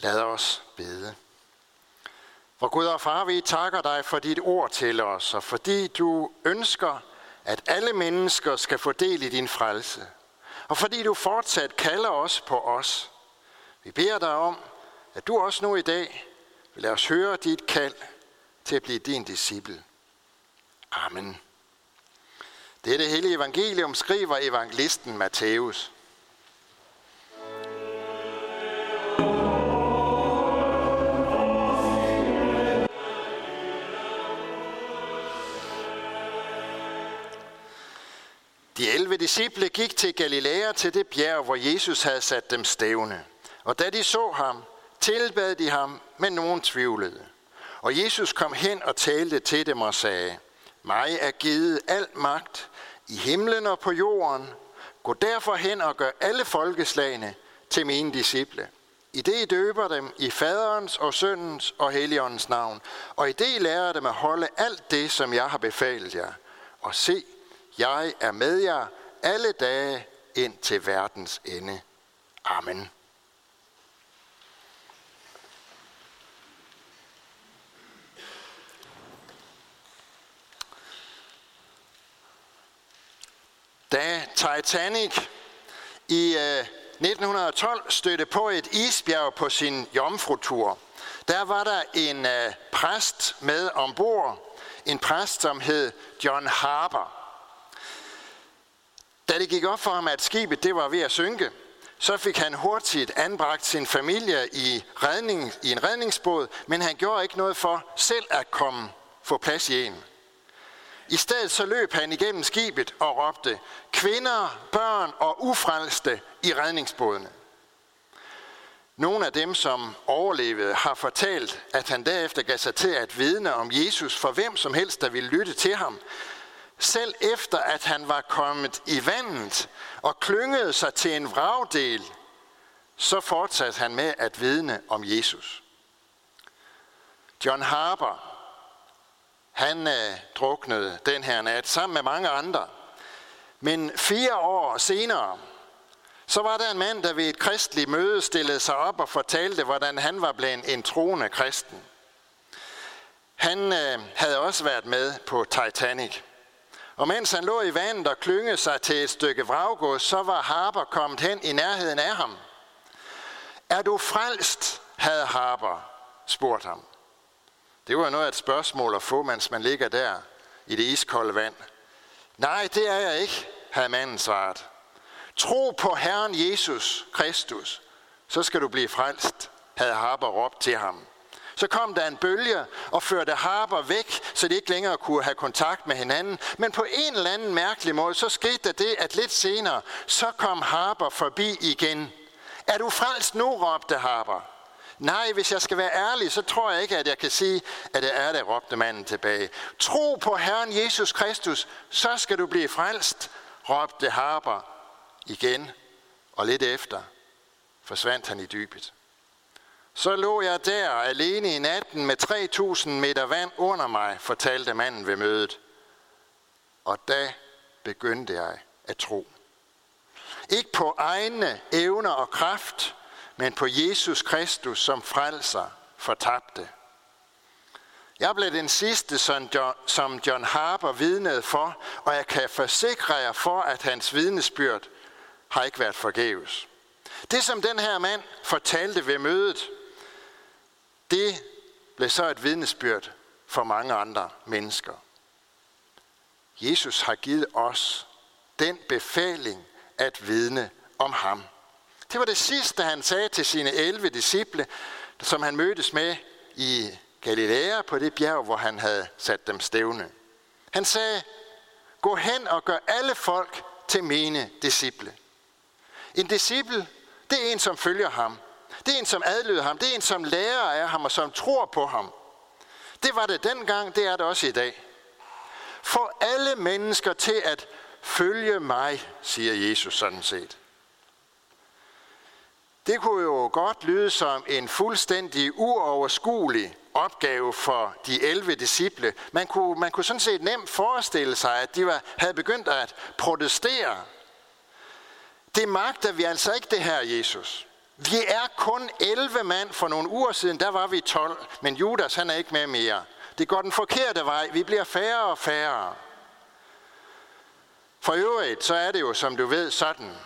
Lad os bede. For Gud og far, vi takker dig for dit ord til os, og fordi du ønsker, at alle mennesker skal få del i din frelse. Og fordi du fortsat kalder os på os. Vi beder dig om, at du også nu i dag vil lade os høre dit kald til at blive din disciple. Amen. Det er det hellige evangelium, skriver evangelisten Matthæus. De 11 disciple gik til Galilea til det bjerg, hvor Jesus havde sat dem stævne. Og da de så ham, tilbad de ham, men nogen tvivlede. Og Jesus kom hen og talte til dem og sagde, mig er givet al magt i himlen og på jorden. Gå derfor hen og gør alle folkeslagene til mine disciple. I det I døber dem i faderens og søndens og helligåndens navn, og i det I lærer dem at holde alt det, som jeg har befalet jer. Og se, jeg er med jer alle dage ind til verdens ende. Amen. Da Titanic i øh, 1912 stødte på et isbjerg på sin jomfrutur, der var der en øh, præst med ombord, en præst, som hed John Harper. Da det gik op for ham, at skibet det var ved at synke, så fik han hurtigt anbragt sin familie i, redning, i en redningsbåd, men han gjorde ikke noget for selv at komme få plads i en. I stedet så løb han igennem skibet og råbte, kvinder, børn og ufrelste i redningsbådene. Nogle af dem, som overlevede, har fortalt, at han derefter gav sig til at vidne om Jesus for hvem som helst, der ville lytte til ham. Selv efter at han var kommet i vandet og klyngede sig til en vragdel, så fortsatte han med at vidne om Jesus. John Harper, han øh, druknede den her nat sammen med mange andre. Men fire år senere, så var der en mand, der ved et kristligt møde stillede sig op og fortalte, hvordan han var blevet en troende kristen. Han øh, havde også været med på Titanic. Og mens han lå i vandet og klyngede sig til et stykke vraggods, så var Harper kommet hen i nærheden af ham. Er du frelst, havde Harper spurgt ham. Det var noget af et spørgsmål at få, mens man ligger der i det iskolde vand. Nej, det er jeg ikke, havde manden svaret. Tro på Herren Jesus Kristus, så skal du blive frelst, havde Harper råbt til ham. Så kom der en bølge og førte Harper væk, så de ikke længere kunne have kontakt med hinanden. Men på en eller anden mærkelig måde, så skete der det, at lidt senere, så kom Harper forbi igen. Er du frelst nu, råbte Harper. Nej, hvis jeg skal være ærlig, så tror jeg ikke, at jeg kan sige, at det er det, råbte manden tilbage. Tro på Herren Jesus Kristus, så skal du blive frelst, råbte Harper igen. Og lidt efter forsvandt han i dybet. Så lå jeg der alene i natten med 3000 meter vand under mig, fortalte manden ved mødet. Og da begyndte jeg at tro. Ikke på egne evner og kraft, men på Jesus Kristus som frelser fortabte. Jeg blev den sidste, som John Harper vidnede for, og jeg kan forsikre jer for, at hans vidnesbyrd har ikke været forgæves. Det, som den her mand fortalte ved mødet, det blev så et vidnesbyrd for mange andre mennesker. Jesus har givet os den befaling at vidne om ham. Det var det sidste, han sagde til sine 11 disciple, som han mødtes med i Galilea på det bjerg, hvor han havde sat dem stævne. Han sagde, gå hen og gør alle folk til mine disciple. En disciple, det er en, som følger ham. Det er en, som adlyder ham. Det er en, som lærer af ham og som tror på ham. Det var det dengang, det er det også i dag. For alle mennesker til at følge mig, siger Jesus sådan set. Det kunne jo godt lyde som en fuldstændig uoverskuelig opgave for de 11 disciple. Man kunne, man kunne sådan set nemt forestille sig, at de var, havde begyndt at protestere. Det magter vi altså ikke det her, Jesus. Vi er kun 11 mand. For nogle uger siden, der var vi 12. Men Judas, han er ikke med mere. Det går den forkerte vej. Vi bliver færre og færre. For øvrigt, så er det jo, som du ved, sådan,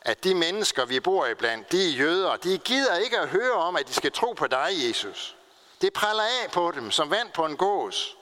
at de mennesker, vi bor i blandt, de er jøder, de gider ikke at høre om, at de skal tro på dig, Jesus. Det praller af på dem, som vand på en gås.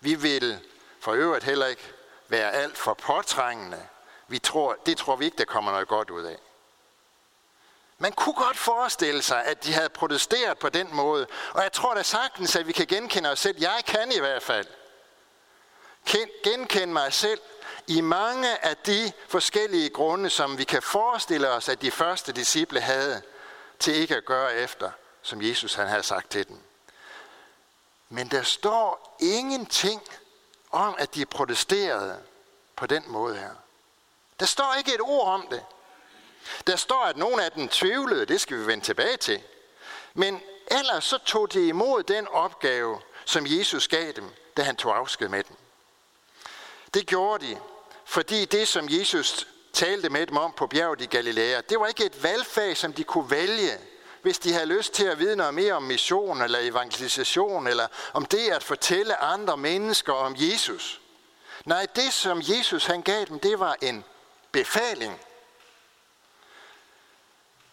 Vi vil for øvrigt heller ikke være alt for påtrængende. Vi tror, det tror vi ikke, der kommer noget godt ud af. Man kunne godt forestille sig, at de havde protesteret på den måde. Og jeg tror da sagtens, at vi kan genkende os selv. Jeg kan i hvert fald. Genkende mig selv i mange af de forskellige grunde, som vi kan forestille os, at de første disciple havde til ikke at gøre efter, som Jesus han havde sagt til dem. Men der står ingenting om, at de protesterede på den måde her. Der står ikke et ord om det. Der står, at nogle af dem tvivlede, det skal vi vende tilbage til. Men ellers så tog de imod den opgave, som Jesus gav dem, da han tog afsked med dem. Det gjorde de, fordi det, som Jesus talte med dem om på bjerget i Galilea, det var ikke et valgfag, som de kunne vælge, hvis de havde lyst til at vide noget mere om mission eller evangelisation, eller om det at fortælle andre mennesker om Jesus. Nej, det som Jesus han gav dem, det var en befaling.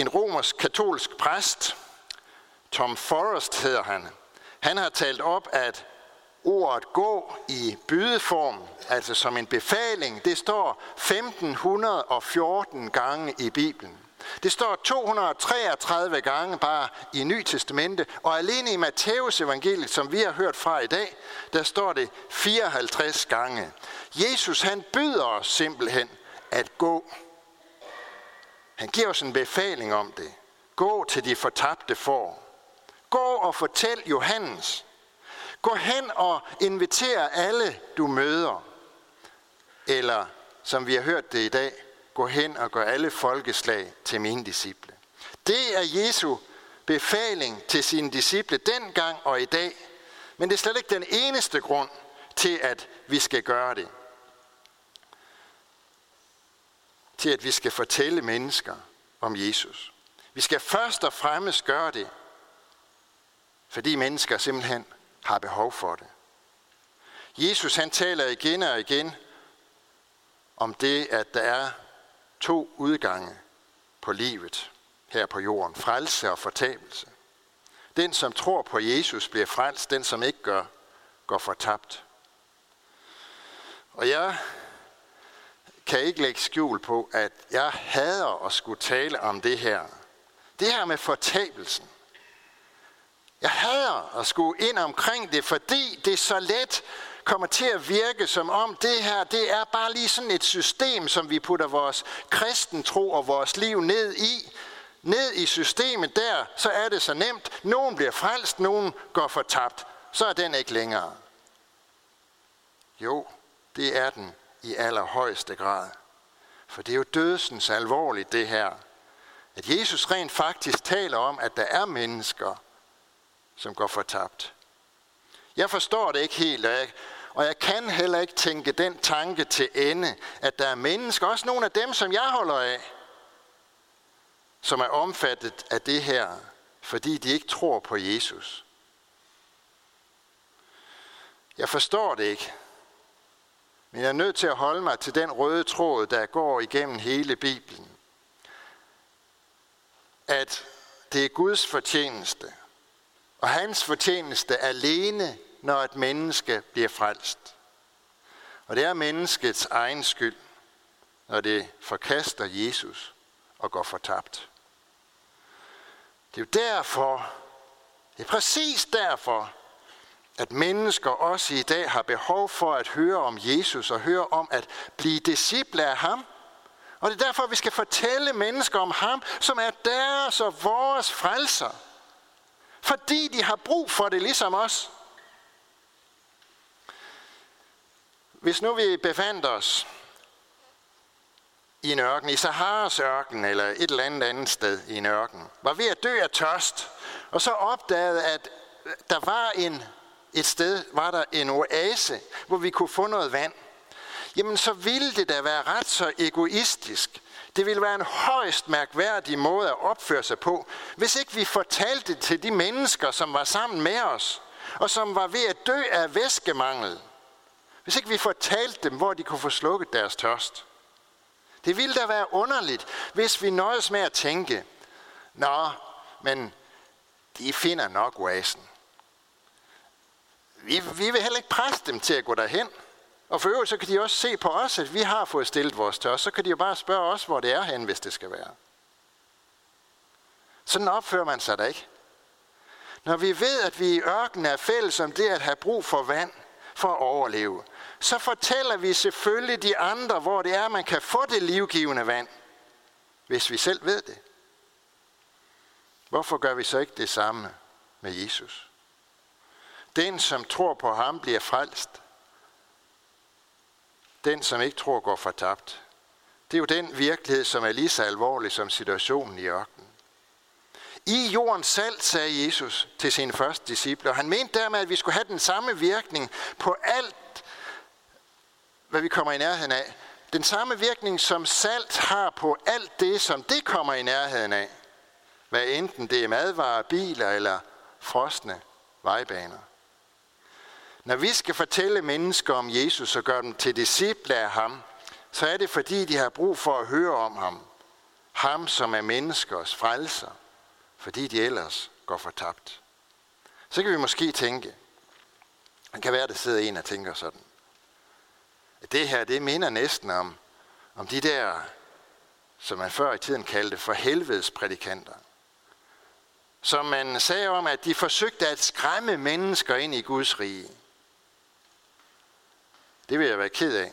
En romersk katolsk præst, Tom Forrest hedder han, han har talt op, at ordet gå i bydeform, altså som en befaling, det står 1514 gange i Bibelen. Det står 233 gange bare i Ny Testamente, og alene i Matteus evangeliet, som vi har hørt fra i dag, der står det 54 gange. Jesus han byder os simpelthen at gå. Han giver os en befaling om det. Gå til de fortabte får. Gå og fortæl Johannes. Gå hen og inviter alle, du møder. Eller, som vi har hørt det i dag, gå hen og gør alle folkeslag til mine disciple. Det er Jesu befaling til sine disciple dengang og i dag. Men det er slet ikke den eneste grund til, at vi skal gøre det. Til at vi skal fortælle mennesker om Jesus. Vi skal først og fremmest gøre det, fordi mennesker simpelthen har behov for det. Jesus han taler igen og igen om det, at der er to udgange på livet her på jorden. Frelse og fortabelse. Den, som tror på Jesus, bliver frelst. Den, som ikke gør, går fortabt. Og jeg kan ikke lægge skjul på, at jeg hader at skulle tale om det her. Det her med fortabelsen. Jeg hader at skulle ind omkring det, fordi det er så let kommer til at virke som om det her, det er bare lige sådan et system, som vi putter vores kristen tro og vores liv ned i. Ned i systemet der, så er det så nemt. Nogen bliver frelst, nogen går fortabt. Så er den ikke længere. Jo, det er den i allerhøjeste grad. For det er jo dødsens alvorligt det her. At Jesus rent faktisk taler om, at der er mennesker, som går fortabt. Jeg forstår det ikke helt, og jeg, og jeg kan heller ikke tænke den tanke til ende, at der er mennesker, også nogle af dem, som jeg holder af, som er omfattet af det her, fordi de ikke tror på Jesus. Jeg forstår det ikke, men jeg er nødt til at holde mig til den røde tråd, der går igennem hele Bibelen. At det er Guds fortjeneste, og hans fortjeneste alene når et menneske bliver frelst. Og det er menneskets egen skyld, når det forkaster Jesus og går fortabt. Det er jo derfor, det er præcis derfor, at mennesker også i dag har behov for at høre om Jesus og høre om at blive disciple af ham. Og det er derfor, vi skal fortælle mennesker om ham, som er deres og vores frelser. Fordi de har brug for det ligesom os. Hvis nu vi befandt os i en ørken, i Saharas ørken eller et eller andet andet sted i en ørken, var ved at dø af tørst, og så opdagede, at der var en, et sted, var der en oase, hvor vi kunne få noget vand, jamen så ville det da være ret så egoistisk. Det ville være en højst mærkværdig måde at opføre sig på, hvis ikke vi fortalte det til de mennesker, som var sammen med os, og som var ved at dø af væskemangel. Hvis ikke vi fortalte dem, hvor de kunne få slukket deres tørst. Det ville da være underligt, hvis vi nøjes med at tænke, Nå, men de finder nok oasen. Vi, vi vil heller ikke presse dem til at gå derhen. Og for øvrigt, så kan de også se på os, at vi har fået stillet vores tørst. Så kan de jo bare spørge os, hvor det er hen, hvis det skal være. Sådan opfører man sig da ikke. Når vi ved, at vi i ørkenen er fælles om det at have brug for vand for at overleve, så fortæller vi selvfølgelig de andre, hvor det er, man kan få det livgivende vand, hvis vi selv ved det. Hvorfor gør vi så ikke det samme med Jesus? Den, som tror på ham, bliver frelst. Den, som ikke tror, går fortabt. Det er jo den virkelighed, som er lige så alvorlig som situationen i ørkenen. I jordens salt, sagde Jesus til sine første disciple, og han mente dermed, at vi skulle have den samme virkning på alt, hvad vi kommer i nærheden af. Den samme virkning, som salt har på alt det, som det kommer i nærheden af. Hvad enten det er madvarer, biler eller frosne vejbaner. Når vi skal fortælle mennesker om Jesus og gøre dem til disciple af ham, så er det fordi, de har brug for at høre om ham. Ham, som er menneskers frelser, fordi de ellers går fortabt. Så kan vi måske tænke, det kan være, at der sidder en og tænker sådan, at det her, det minder næsten om, om de der, som man før i tiden kaldte for helvedes prædikanter. Som man sagde om, at de forsøgte at skræmme mennesker ind i Guds rige. Det vil jeg være ked af,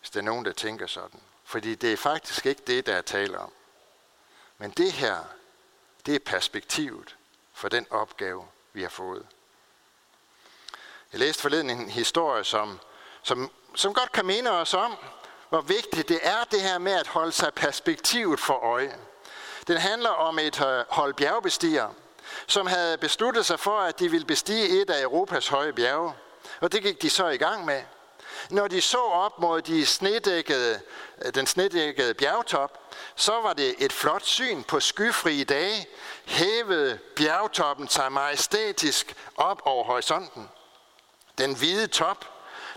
hvis der er nogen, der tænker sådan. Fordi det er faktisk ikke det, der er tale om. Men det her, det er perspektivet for den opgave, vi har fået. Jeg læste forleden en historie, som, som, som godt kan minde os om, hvor vigtigt det er det her med at holde sig perspektivet for øje. Den handler om et øh, hold bjergbestiger, som havde besluttet sig for, at de ville bestige et af Europas høje bjerge. Og det gik de så i gang med. Når de så op mod de snedækkede, øh, den snedækkede bjergtop, så var det et flot syn på skyfrie dage. Hævede bjergtoppen sig majestætisk op over horisonten. Den hvide top,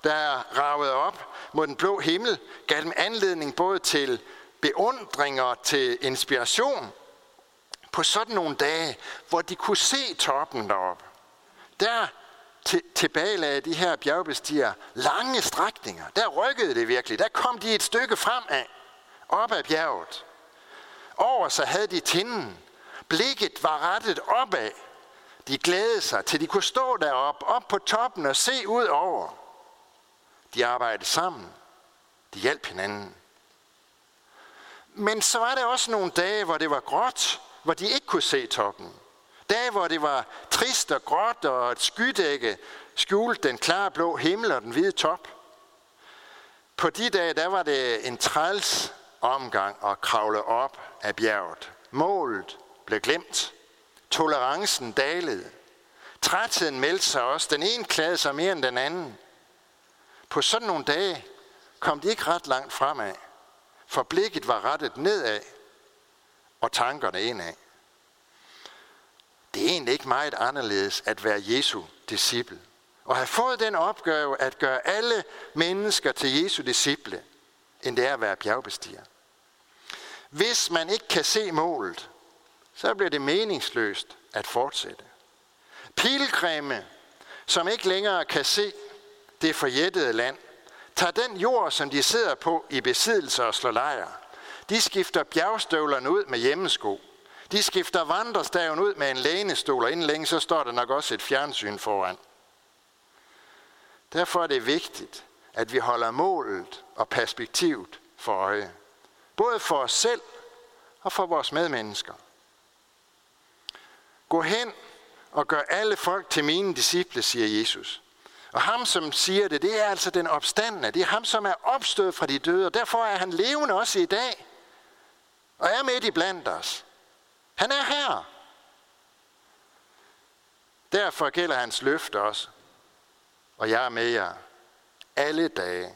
der ragede op mod den blå himmel, gav dem anledning både til beundring og til inspiration på sådan nogle dage, hvor de kunne se toppen derop. Der tilbagelagde de her bjergbestiger lange strækninger. Der rykkede det virkelig. Der kom de et stykke fremad, op ad bjerget. Over så havde de tinden. Blikket var rettet opad. De glædede sig, til de kunne stå deroppe, op på toppen og se ud over. De arbejdede sammen. De hjalp hinanden. Men så var der også nogle dage, hvor det var gråt, hvor de ikke kunne se toppen. Dage, hvor det var trist og gråt, og et skydække skjulte den klare blå himmel og den hvide top. På de dage, der var det en træls omgang at kravle op af bjerget. Målet blev glemt. Tolerancen dalede. Trætheden meldte sig også. Den ene klagede sig mere end den anden. På sådan nogle dage kom de ikke ret langt fremad, for blikket var rettet nedad, og tankerne indad. Det er egentlig ikke meget anderledes at være Jesu disciple. Og have fået den opgave at gøre alle mennesker til Jesu disciple, end det er at være bjergbestiger. Hvis man ikke kan se målet, så bliver det meningsløst at fortsætte. Pilgrimme, som ikke længere kan se det forjættede land, tager den jord, som de sidder på i besiddelse og slår lejr. De skifter bjergstøvlerne ud med hjemmesko. De skifter vandrestaven ud med en lænestol, og inden længe så står der nok også et fjernsyn foran. Derfor er det vigtigt, at vi holder målet og perspektivet for øje. Både for os selv og for vores medmennesker. Gå hen og gør alle folk til mine disciple, siger Jesus. Og ham, som siger det, det er altså den opstandende. Det er ham, som er opstået fra de døde, og derfor er han levende også i dag. Og er midt i blandt os. Han er her. Derfor gælder hans løfte også. Og jeg er med jer alle dage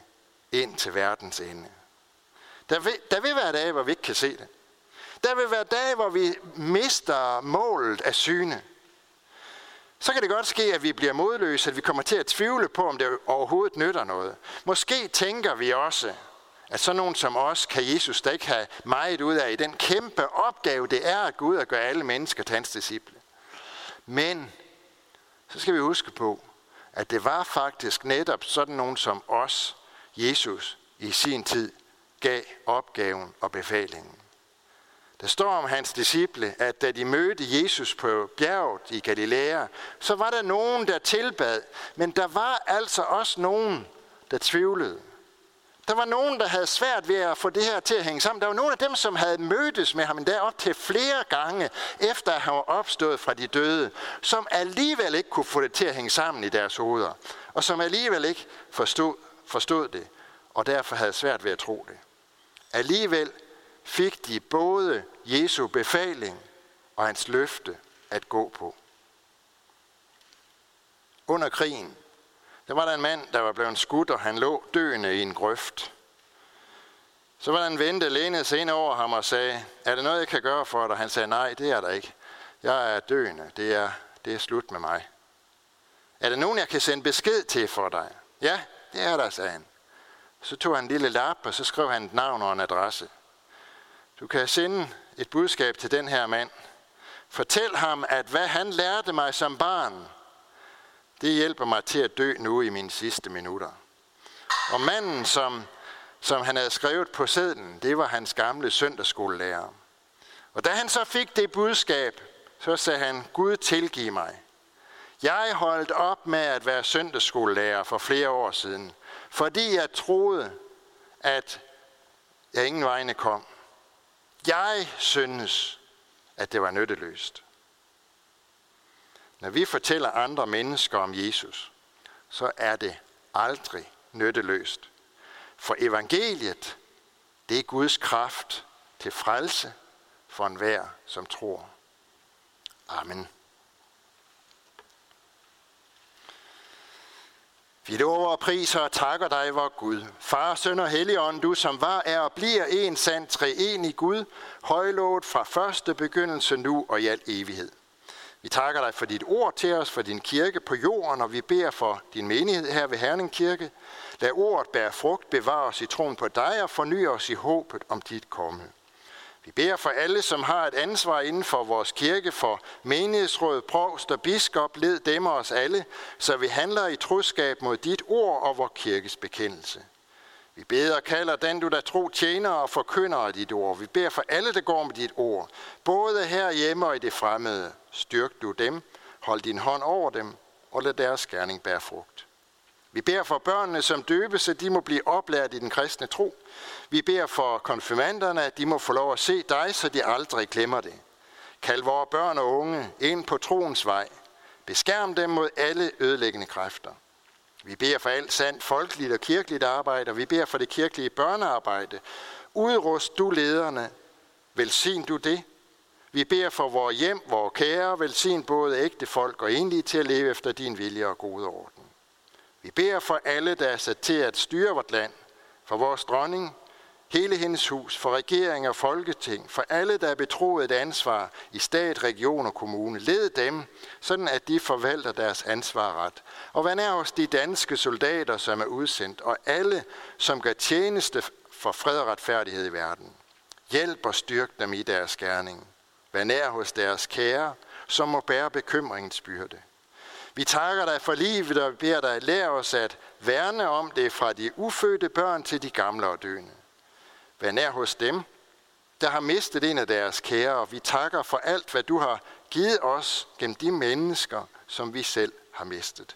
ind til verdens ende. Der vil, der vil være dage, hvor vi ikke kan se det. Der vil være dage, hvor vi mister målet af syne. Så kan det godt ske, at vi bliver modløse, at vi kommer til at tvivle på, om det overhovedet nytter noget. Måske tænker vi også, at sådan nogen som os, kan Jesus da ikke have meget ud af i den kæmpe opgave, det er at gå ud og gøre alle mennesker til hans disciple. Men så skal vi huske på, at det var faktisk netop sådan nogen som os, Jesus, i sin tid gav opgaven og befalingen. Der står om hans disciple, at da de mødte Jesus på bjerget i Galilea, så var der nogen, der tilbad, men der var altså også nogen, der tvivlede. Der var nogen, der havde svært ved at få det her til at hænge sammen. Der var nogle af dem, som havde mødtes med ham endda op til flere gange, efter at han var opstået fra de døde, som alligevel ikke kunne få det til at hænge sammen i deres hoveder, og som alligevel ikke forstod, forstod det, og derfor havde svært ved at tro det. Alligevel fik de både Jesu befaling og hans løfte at gå på. Under krigen, der var der en mand, der var blevet skudt, og han lå døende i en grøft. Så var der en ven, der lænede sig ind over ham og sagde, er der noget, jeg kan gøre for dig? Han sagde, nej, det er der ikke. Jeg er døende. Det er, det er slut med mig. Er der nogen, jeg kan sende besked til for dig? Ja, det er der, sagde han. Så tog han en lille lap, og så skrev han et navn og en adresse. Du kan sende et budskab til den her mand. Fortæl ham, at hvad han lærte mig som barn, det hjælper mig til at dø nu i mine sidste minutter. Og manden, som, som han havde skrevet på sædlen, det var hans gamle søndagsskolelærer. Og da han så fik det budskab, så sagde han, Gud tilgiv mig. Jeg holdt op med at være søndagsskolelærer for flere år siden, fordi jeg troede, at jeg ingen vegne kom. Jeg syntes, at det var nytteløst. Når vi fortæller andre mennesker om Jesus, så er det aldrig nytteløst. For evangeliet, det er Guds kraft til frelse for enhver, som tror. Amen. Vi lover og priser og takker dig, vor Gud. Far, søn og helligånd, du som var, er og bliver en sand i Gud, højlået fra første begyndelse nu og i al evighed. Vi takker dig for dit ord til os, for din kirke på jorden, og vi beder for din menighed her ved Herning Kirke. Lad ordet bære frugt, bevare os i troen på dig og forny os i håbet om dit komme. Vi beder for alle, som har et ansvar inden for vores kirke, for menighedsråd, provst og biskop, led dem og os alle, så vi handler i troskab mod dit ord og vor kirkes bekendelse. Vi beder og kalder den, du der tro tjener og forkynder af dit ord. Vi beder for alle, der går med dit ord, både her hjemme og i det fremmede. Styrk du dem, hold din hånd over dem, og lad deres gerning bære frugt. Vi beder for børnene, som døbes, at de må blive oplært i den kristne tro. Vi beder for konfirmanderne, at de må få lov at se dig, så de aldrig glemmer det. Kald vores børn og unge ind på troens vej. Beskærm dem mod alle ødelæggende kræfter. Vi beder for alt sandt folkeligt og kirkeligt arbejde, og vi beder for det kirkelige børnearbejde. Udrust du lederne. Velsign du det. Vi beder for vores hjem, vores kære, velsign både ægte folk og enlige til at leve efter din vilje og gode orden. Vi beder for alle, der er sat til at styre vort land, for vores dronning, hele hendes hus, for regering og folketing, for alle, der er betroet et ansvar i stat, region og kommune. Led dem, sådan at de forvalter deres ansvar ret. Og hvad er hos de danske soldater, som er udsendt, og alle, som gør tjeneste for fred og retfærdighed i verden. Hjælp og styrk dem i deres gerning. Vær nær hos deres kære, som må bære bekymringens byrde. Vi takker dig for livet og beder dig lære os at værne om det fra de ufødte børn til de gamle og døende. Vær nær hos dem, der har mistet en af deres kære, og vi takker for alt, hvad du har givet os gennem de mennesker, som vi selv har mistet.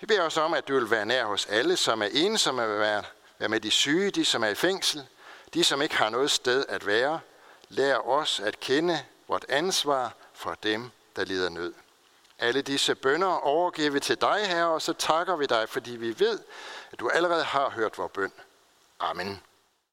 Vi beder os om, at du vil være nær hos alle, som er ensomme, at være, være med de syge, de som er i fængsel, de som ikke har noget sted at være. Lær os at kende vort ansvar for dem, der lider nød. Alle disse bønder overgiver vi til dig, Herre, og så takker vi dig, fordi vi ved, at du allerede har hørt vores bøn. Amen.